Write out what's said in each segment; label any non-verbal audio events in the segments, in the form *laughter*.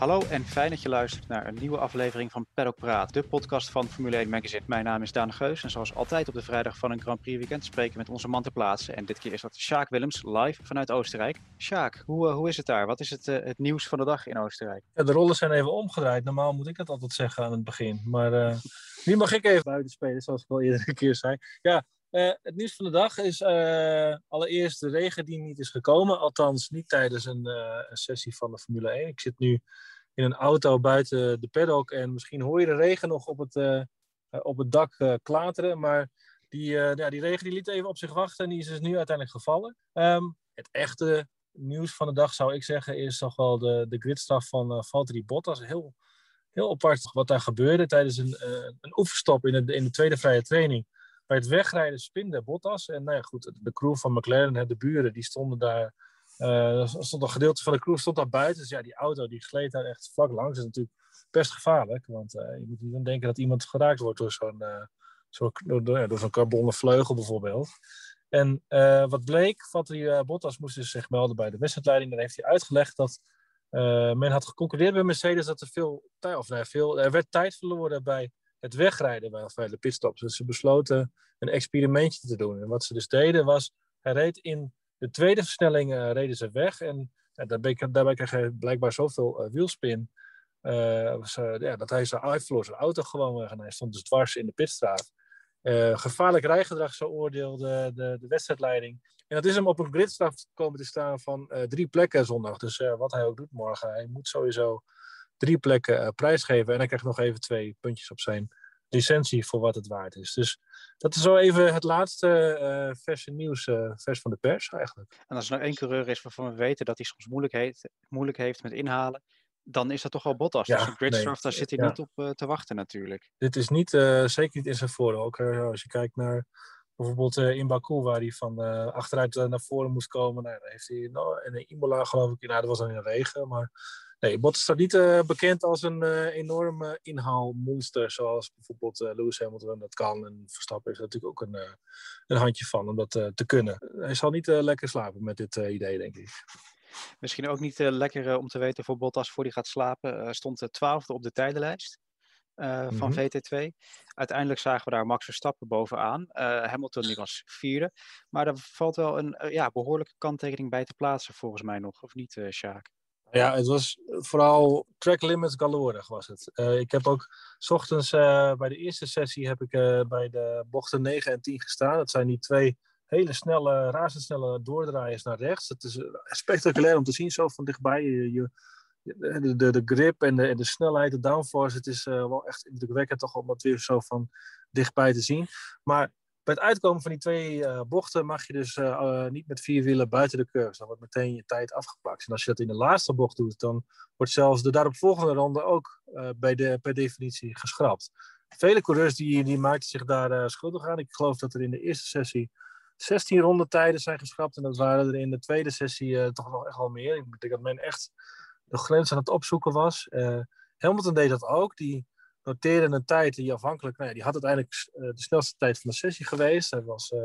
Hallo en fijn dat je luistert naar een nieuwe aflevering van Paddock Praat, de podcast van Formule 1 Magazine. Mijn naam is Daan Geus en zoals altijd op de vrijdag van een Grand Prix weekend spreken we met onze man ter plaatse. En dit keer is dat Sjaak Willems, live vanuit Oostenrijk. Sjaak, hoe, uh, hoe is het daar? Wat is het, uh, het nieuws van de dag in Oostenrijk? De rollen zijn even omgedraaid. Normaal moet ik dat altijd zeggen aan het begin. Maar nu mag ik even buiten spelen, zoals ik al eerder een keer zei. Ja, uh, het nieuws van de dag is uh, allereerst de regen die niet is gekomen. Althans, niet tijdens een, uh, een, sessie van de Formule 1. Ik zit nu in een auto buiten de paddock en misschien hoor je de regen nog op het, op het dak klateren. Maar die, ja, die regen die liet even op zich wachten en die is dus nu uiteindelijk gevallen. Um, het echte nieuws van de dag zou ik zeggen is toch wel de, de van Valtteri Bottas. Heel, heel apart wat daar gebeurde tijdens een, een oefenstop in de, in de tweede vrije training bij het wegrijden spinde Bottas. En nou ja, goed, de crew van McLaren, de buren, die stonden daar. Uh, stond een gedeelte van de crew stond daar buiten. Dus ja, die auto die gleed daar echt vlak langs. Dat is natuurlijk best gevaarlijk. Want uh, je moet niet denken dat iemand geraakt wordt door zo'n uh, door, zo'n vleugel bijvoorbeeld. En wat bleek, Valtteri Bottas moest dus zich melden bij de wedstrijdleiding. Dan heeft hij uitgelegd dat men had geconcurreerd bij Mercedes dat er veel, of, nee, veel er werd tijd verloren bij het wegrijden bij de pitstops. Dus ze besloten een experimentje te doen. En wat ze dus deden was, hij reed in de tweede versnelling uh, reden ze weg. En daarbij, daarbij kreeg hij blijkbaar zoveel uh, wielspin. Was, ja, dat hij, zijn, hij verloor zijn auto gewoon weg. En hij stond dus dwars in de pitstraat. gevaarlijk rijgedrag, zo oordeelde de, de wedstrijdleiding. En dat is hem op een gridstraf komen te staan van drie plekken zondag. Dus wat hij ook doet morgen, hij moet sowieso drie plekken uh, prijsgeven. En hij krijgt nog even twee puntjes op zijn licentie voor wat het waard is. Dus dat is zo even het laatste uh, verse nieuws, uh, vers van de pers eigenlijk. En als er nou één coureur is waarvan we weten dat hij soms moeilijk, heet, moeilijk heeft met inhalen, dan is dat toch wel Bottas. Ja, dus een gridstraf, daar zit hij ja. niet op uh, te wachten natuurlijk. Dit is niet, zeker niet in zijn voordeel. Ook als je kijkt naar bijvoorbeeld in Baku, waar hij van achteruit naar voren moest komen. Nou, daar heeft hij, nou, en in Imola geloof ik, nou, dat was dan in de regen, maar Nee, Bottas staat niet uh, bekend als een uh, enorme inhaalmonster, zoals bijvoorbeeld uh, Lewis Hamilton dat kan. En Verstappen is er natuurlijk ook een, een handje van om dat te kunnen. Hij zal niet lekker slapen met dit idee, denk ik. Misschien ook niet lekker om te weten voor Bottas voor hij gaat slapen. stond de twaalfde op de tijdenlijst. Uh, van mm -hmm. VT2. Uiteindelijk zagen we daar Max Verstappen bovenaan. Uh, Hamilton die was vierde. Maar er valt wel een uh, ja, behoorlijke kanttekening bij te plaatsen volgens mij nog. Of niet, Sjaak? Ja, het was vooral track limits galorig was het. Uh, ik heb ook s ochtends uh, bij de eerste sessie heb ik uh, bij de bochten 9 en 10 gestaan. Dat zijn die twee hele snelle, razendsnelle doordraaiers naar rechts. Het is spectaculair om te zien zo van dichtbij. Je, de, de, de grip en de, en de snelheid, de downforce, het is wel echt indrukwekkend toch om dat weer zo van dichtbij te zien. Maar bij het uitkomen van die twee uh, bochten mag je dus uh, uh, niet met vier wielen buiten de curves. Dan wordt meteen je tijd afgeplakt. En als je dat in de laatste bocht doet, dan wordt zelfs de daaropvolgende ronde ook bij de, per definitie geschrapt. Vele coureurs die, die maakten zich daar schuldig aan. Ik geloof dat er in de eerste sessie 16 rondetijden zijn geschrapt. En dat waren er in de tweede sessie toch nog echt wel meer. Ik denk dat men echt de grens aan het opzoeken was. Hamilton deed dat ook. Die noteerde een tijd die afhankelijk, nou die had uiteindelijk uh, de snelste tijd van de sessie geweest. Hij was uh,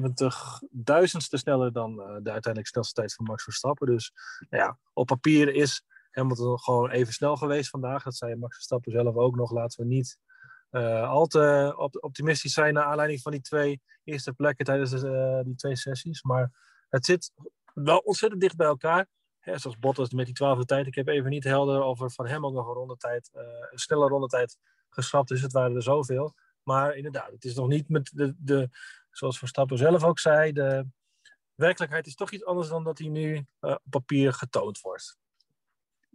70.000ste sneller dan uh, de uiteindelijk snelste tijd van Max Verstappen. Dus nou ja, op papier is Hamilton gewoon even snel geweest vandaag. Dat zei Max Verstappen zelf ook nog. Laten we niet al te op optimistisch zijn naar aanleiding van die twee eerste plekken tijdens de, die twee sessies. Maar het zit wel ontzettend dicht bij elkaar. Hè, zoals Bottas met die twaalfde tijd. Ik heb even niet helder of er van hem ook nog een rondetijd, uh, een snelle rondetijd geschrapt is. Het waren er zoveel. Maar inderdaad, het is nog niet met de, de zoals Verstappen zelf ook zei, de werkelijkheid is toch iets anders dan dat hij nu uh, op papier getoond wordt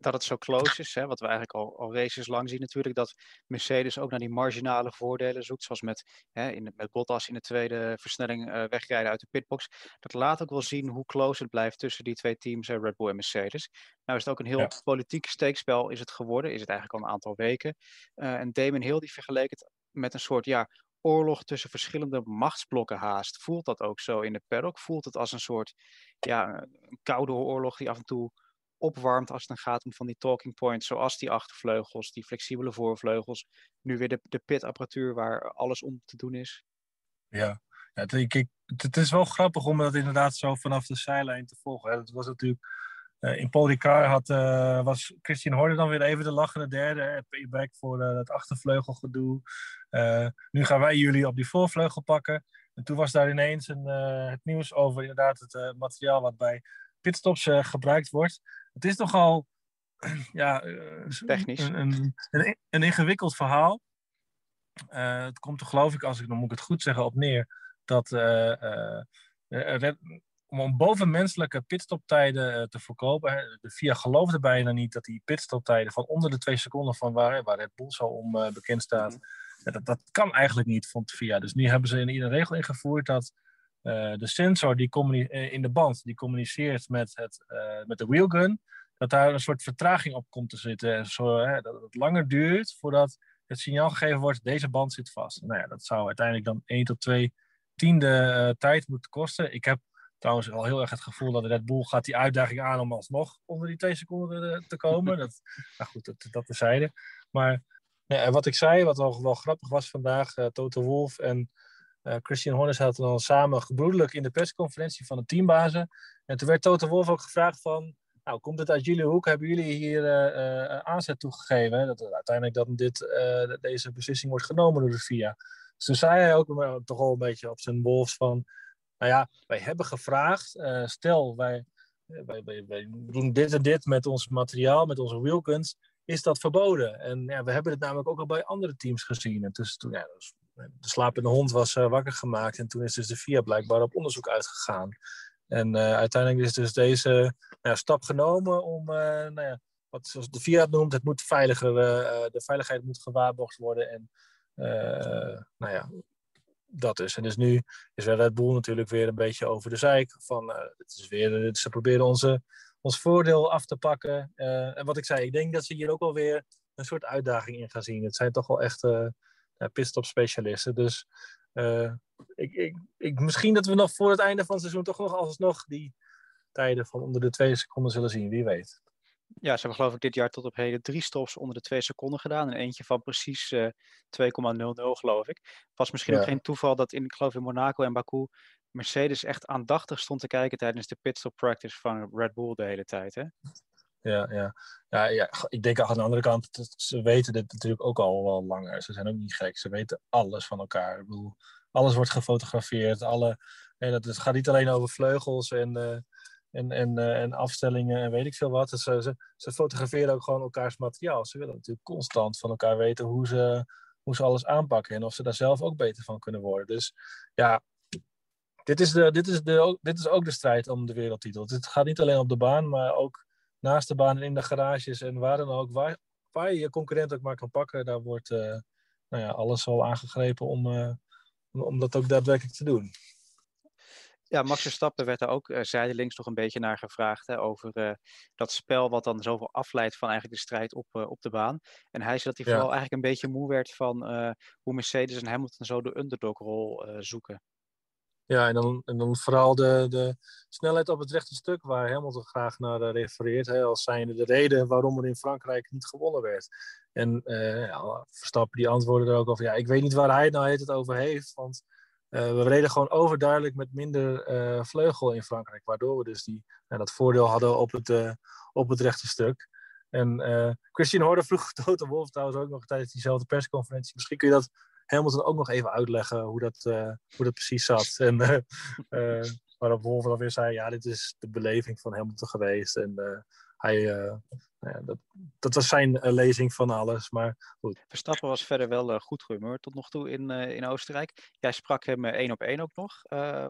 dat het zo close is. Hè, wat we eigenlijk al, al races lang zien natuurlijk. Dat Mercedes ook naar die marginale voordelen zoekt. Zoals met, hè, in, met Bottas in de tweede versnelling uh, wegrijden uit de pitbox. Dat laat ook wel zien hoe close het blijft tussen die twee teams, Red Bull en Mercedes. Nou is het ook een heel ja. politiek steekspel is het geworden. Is het eigenlijk al een aantal weken. Uh, en Damon Hill die vergeleek het met een soort ja, oorlog tussen verschillende machtsblokken haast. Voelt dat ook zo in de paddock? Voelt het als een soort ja, een koude oorlog die af en toe opwarmt als het dan gaat om van die talking points, zoals die achtervleugels, die flexibele voorvleugels. Nu weer de, de pitapparatuur waar alles om te doen is. Ja, ja het, ik, het is wel grappig om dat inderdaad zo vanaf de zijlijn te volgen. Het was natuurlijk in Paul Ricard had, was Christian Horner dan weer even de lachende derde. Payback voor het achtervleugelgedoe. nu gaan wij jullie op die voorvleugel pakken. En toen was daar ineens een, het nieuws over inderdaad het materiaal wat bij pitstops gebruikt wordt. Het is nogal *clears throat* ja, technisch. Een, een, een, een ingewikkeld verhaal. Uh, het komt er geloof ik, als ik dan moet ik het goed zeggen, op neer dat uh, uh, om bovenmenselijke pitstoptijden te voorkomen, hè, de VIA geloofde bijna niet dat die pitstoptijden van onder de twee seconden van waar, waar Red Bull zo om bekend staat, mhm. dat, dat kan eigenlijk niet, vond VIA. Dus nu hebben ze in iedere regel ingevoerd dat de sensor die in de band die communiceert met, het, met de wheelgun, dat daar een soort vertraging op komt te zitten. Zo, dat het langer duurt voordat het signaal gegeven wordt, deze band zit vast. Nou ja, dat zou uiteindelijk dan 1 tot 2 tiende tijd moeten kosten. Ik heb trouwens al heel erg het gevoel dat Red Bull gaat die uitdaging aan om alsnog onder die 2 seconden eh, te komen. dat, *laughs* nou goed, dat, dat terzijde. Maar ja, wat ik zei, wat wel, wel grappig was vandaag, Toto Wolf en uh, Christian Horner zaten dan samen gebroedelijk in de persconferentie van de teambazen. En toen werd Toto Wolf ook gevraagd van, nou, komt het uit jullie hoek? Hebben jullie hier uh, aanzet toegegeven? Dat uiteindelijk dat dit, deze beslissing wordt genomen door de FIA. Dus toen zei hij ook toch al een beetje op zijn wolfs van... Nou ja, wij hebben gevraagd, stel wij, wij, wij, doen dit en dit met ons materiaal, met onze wheelguns. Is dat verboden? En ja, we hebben het namelijk ook al bij andere teams gezien. En dus toen, ja, dus, de slapende hond was wakker gemaakt. En toen is dus de FIA blijkbaar op onderzoek uitgegaan. En uh, uiteindelijk is dus deze nou, stap genomen om, uh, nou ja, wat de Fiat noemt, het moet veiliger, de veiligheid moet gewaarborgd worden. En nou ja, dat is. En dus nu is Red Bull natuurlijk weer een beetje over de zeik. Van, het is weer, ze proberen onze, ons voordeel af te pakken. en wat ik zei, ik denk dat ze hier ook alweer een soort uitdaging in gaan zien. Het zijn toch wel echt specialisten. Dus uh, ik, ik, ik, misschien dat we nog voor het einde van het seizoen toch nog alsnog die tijden van onder de twee seconden zullen zien, wie weet. Ja, ze hebben geloof ik dit jaar tot op heden drie stops onder de twee seconden gedaan. En eentje van precies uh, 2,00 geloof ik. Was misschien ook geen toeval dat in, ik geloof in Monaco en Baku Mercedes echt aandachtig stond te kijken tijdens de pitstop practice van Red Bull de hele tijd. Hè? Ja, ja. Ja, ja, ik denk aan de andere kant, ze weten dit natuurlijk ook al wel langer. Ze zijn ook niet gek. Ze weten alles van elkaar. Ik bedoel, alles wordt gefotografeerd. Alle, en het, het gaat niet alleen over vleugels en, uh, en, en, uh, en afstellingen en weet ik veel wat. Ze, ze, fotograferen ook gewoon elkaars materiaal. Ze willen natuurlijk constant van elkaar weten hoe ze, hoe ze alles aanpakken en of ze daar zelf ook beter van kunnen worden. Dus ja, dit is, de, dit, is de, dit is ook de strijd om de wereldtitel. Het gaat niet alleen op de baan, maar ook naast de baan en in de garages en waar dan ook. Waar, waar je je concurrent ook maar kan pakken, daar wordt uh, nou ja, alles al aangegrepen om, uh, om dat ook daadwerkelijk te doen. Ja, Max Verstappen werd daar ook uh, zijdelings nog een beetje naar gevraagd. Hè, over uh, dat spel wat dan zoveel afleidt van eigenlijk de strijd op, uh, op de baan. En hij zei dat hij ja. vooral eigenlijk een beetje moe werd van hoe Mercedes en Hamilton zo de underdog-rol zoeken. Ja, en dan, en dan vooral de, de snelheid op het rechte stuk waar Hamilton graag naar uh, refereert. Hè, als zijnde de reden waarom er in Frankrijk niet gewonnen werd. En uh, ja, Verstappen die antwoordde er ook over. Ja, ik weet niet waar hij het nou het over heeft. Want uh, we reden gewoon overduidelijk met minder vleugel in Frankrijk. Waardoor we dus die, dat voordeel hadden op het, op het rechte stuk. En Christian Horner vroeg *laughs* Toto Wolf trouwens ook nog tijdens diezelfde persconferentie. Misschien kun je dat Hamilton ook nog even uitleggen hoe dat, uh, hoe dat precies zat. *laughs* En waarop Wolf dan weer zei, ja, dit is de beleving van Hamilton geweest. En hij, nou ja, dat, dat was zijn lezing van alles. Maar goed. Verstappen was verder wel goed gehumeurd tot nog toe in, in Oostenrijk. Jij sprak hem één op één ook nog.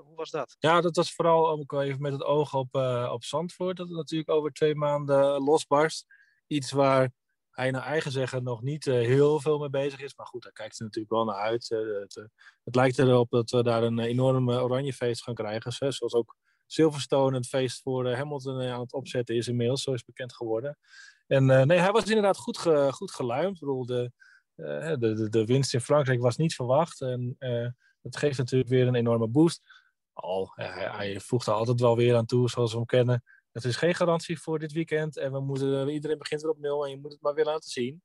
hoe was dat? Ja, dat was vooral ook even met het oog op, op Zandvoort. Dat het natuurlijk over twee maanden losbarst. Iets waar hij naar eigen zeggen nog niet uh, heel veel mee bezig is. Maar goed, daar kijkt ze natuurlijk wel naar uit. Uh, het, uh, het, lijkt erop dat we daar een enorm oranje feest gaan krijgen. Zoals ook Silverstone het feest voor Hamilton aan het opzetten is inmiddels. Zo is bekend geworden. En nee, hij was inderdaad goed, goed geluimd. Ik bedoel, de, de, de, de, winst in Frankrijk was niet verwacht. En dat geeft natuurlijk weer een enorme boost. Al, hij, hij voegt er altijd wel weer aan toe, zoals we hem kennen. Het is geen garantie voor dit weekend. En we moeten, iedereen begint weer op nul en je moet het maar weer laten zien.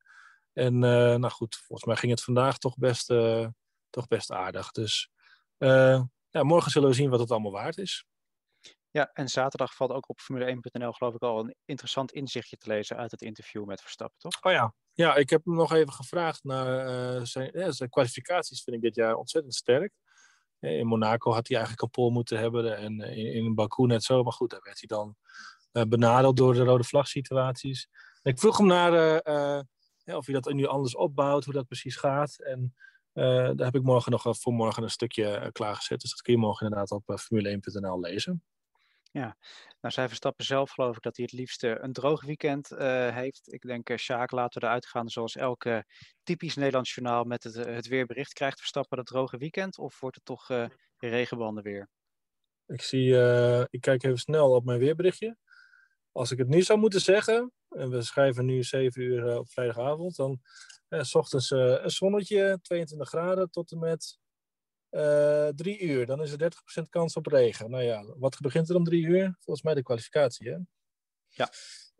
En uh, nou goed, volgens mij ging het vandaag toch best, uh, toch best aardig. Dus uh, ja, morgen zullen we zien wat het allemaal waard is. Ja, en zaterdag valt ook op Formule1.nl geloof ik al een interessant inzichtje te lezen uit het interview met Verstappen, toch? Oh ja, ja ik heb hem nog even gevraagd naar zijn, ja, zijn kwalificaties vind ik dit jaar ontzettend sterk. In Monaco had hij eigenlijk een pol moeten hebben en in, in Baku net zo. Maar goed, daar werd hij dan uh, benadeeld door de rode vlag situaties. Ik vroeg hem naar of hij dat nu anders opbouwt, hoe dat precies gaat. En daar heb ik morgen nog voor morgen een stukje klaargezet. Dus dat kun je morgen inderdaad op formule1.nl lezen. Ja, nou zij Verstappen zelf geloof ik dat hij het liefste een droog weekend uh, heeft. Ik denk, uh, Sjaak, laten we eruit gaan zoals elke typisch Nederlands journaal met het, het weerbericht. Krijgt Verstappen dat droge weekend of wordt het toch uh, regenbanden weer? Ik zie, ik kijk even snel op mijn weerberichtje. Als ik het nu zou moeten zeggen, en we schrijven nu 7 uur op vrijdagavond, dan s ochtends een zonnetje, 22 graden tot en met uh, drie uur, dan is er 30% kans op regen. Nou ja, wat begint er om drie uur? Volgens mij de kwalificatie, hè? Ja.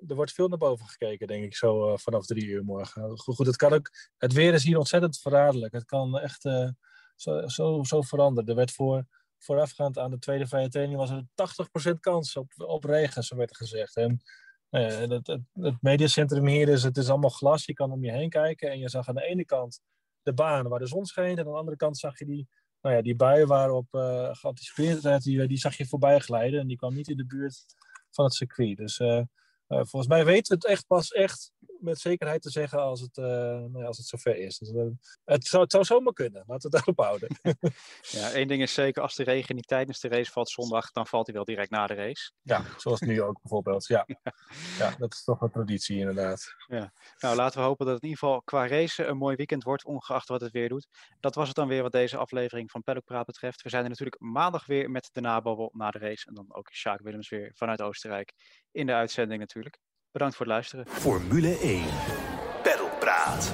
Er wordt veel naar boven gekeken, denk ik, zo uh, vanaf drie uur morgen. Goed, het kan ook... Het weer is hier ontzettend verraderlijk. Het kan echt uh, zo, zo, zo veranderen. Er werd voor, voorafgaand aan de tweede vrije training was er 80% kans op, op regen, zo werd gezegd. En het, het, het mediacentrum hier is, het is allemaal glas. Je kan om je heen kijken en je zag aan de ene kant de baan waar de zon scheen. En aan de andere kant zag je die nou ja, die buien waarop uh, geanticipeerd werd, die, die zag je voorbij glijden. En die kwam niet in de buurt van het circuit. Dus uh, uh, volgens mij weten we het echt pas echt met zekerheid te zeggen als het, ja, als het zover is. Dus, het, zou, het zou zomaar kunnen. Laten we het daarop houden. *laughs* ja, één ding is zeker. Als de regen niet tijdens de race valt zondag, dan valt hij wel direct na de race. Ja, zoals nu ook bijvoorbeeld. Ja, *laughs* ja dat is toch een traditie inderdaad. Ja. Nou, laten we hopen dat het in ieder geval qua race een mooi weekend wordt, ongeacht wat het weer doet. Dat was het dan weer wat deze aflevering van Paddock Praat betreft. We zijn er natuurlijk maandag weer met de nababbel na de race. En dan ook Sjaak Willems weer vanuit Oostenrijk in de uitzending natuurlijk. Bedankt voor het luisteren. Formule 1. Paddock Praat.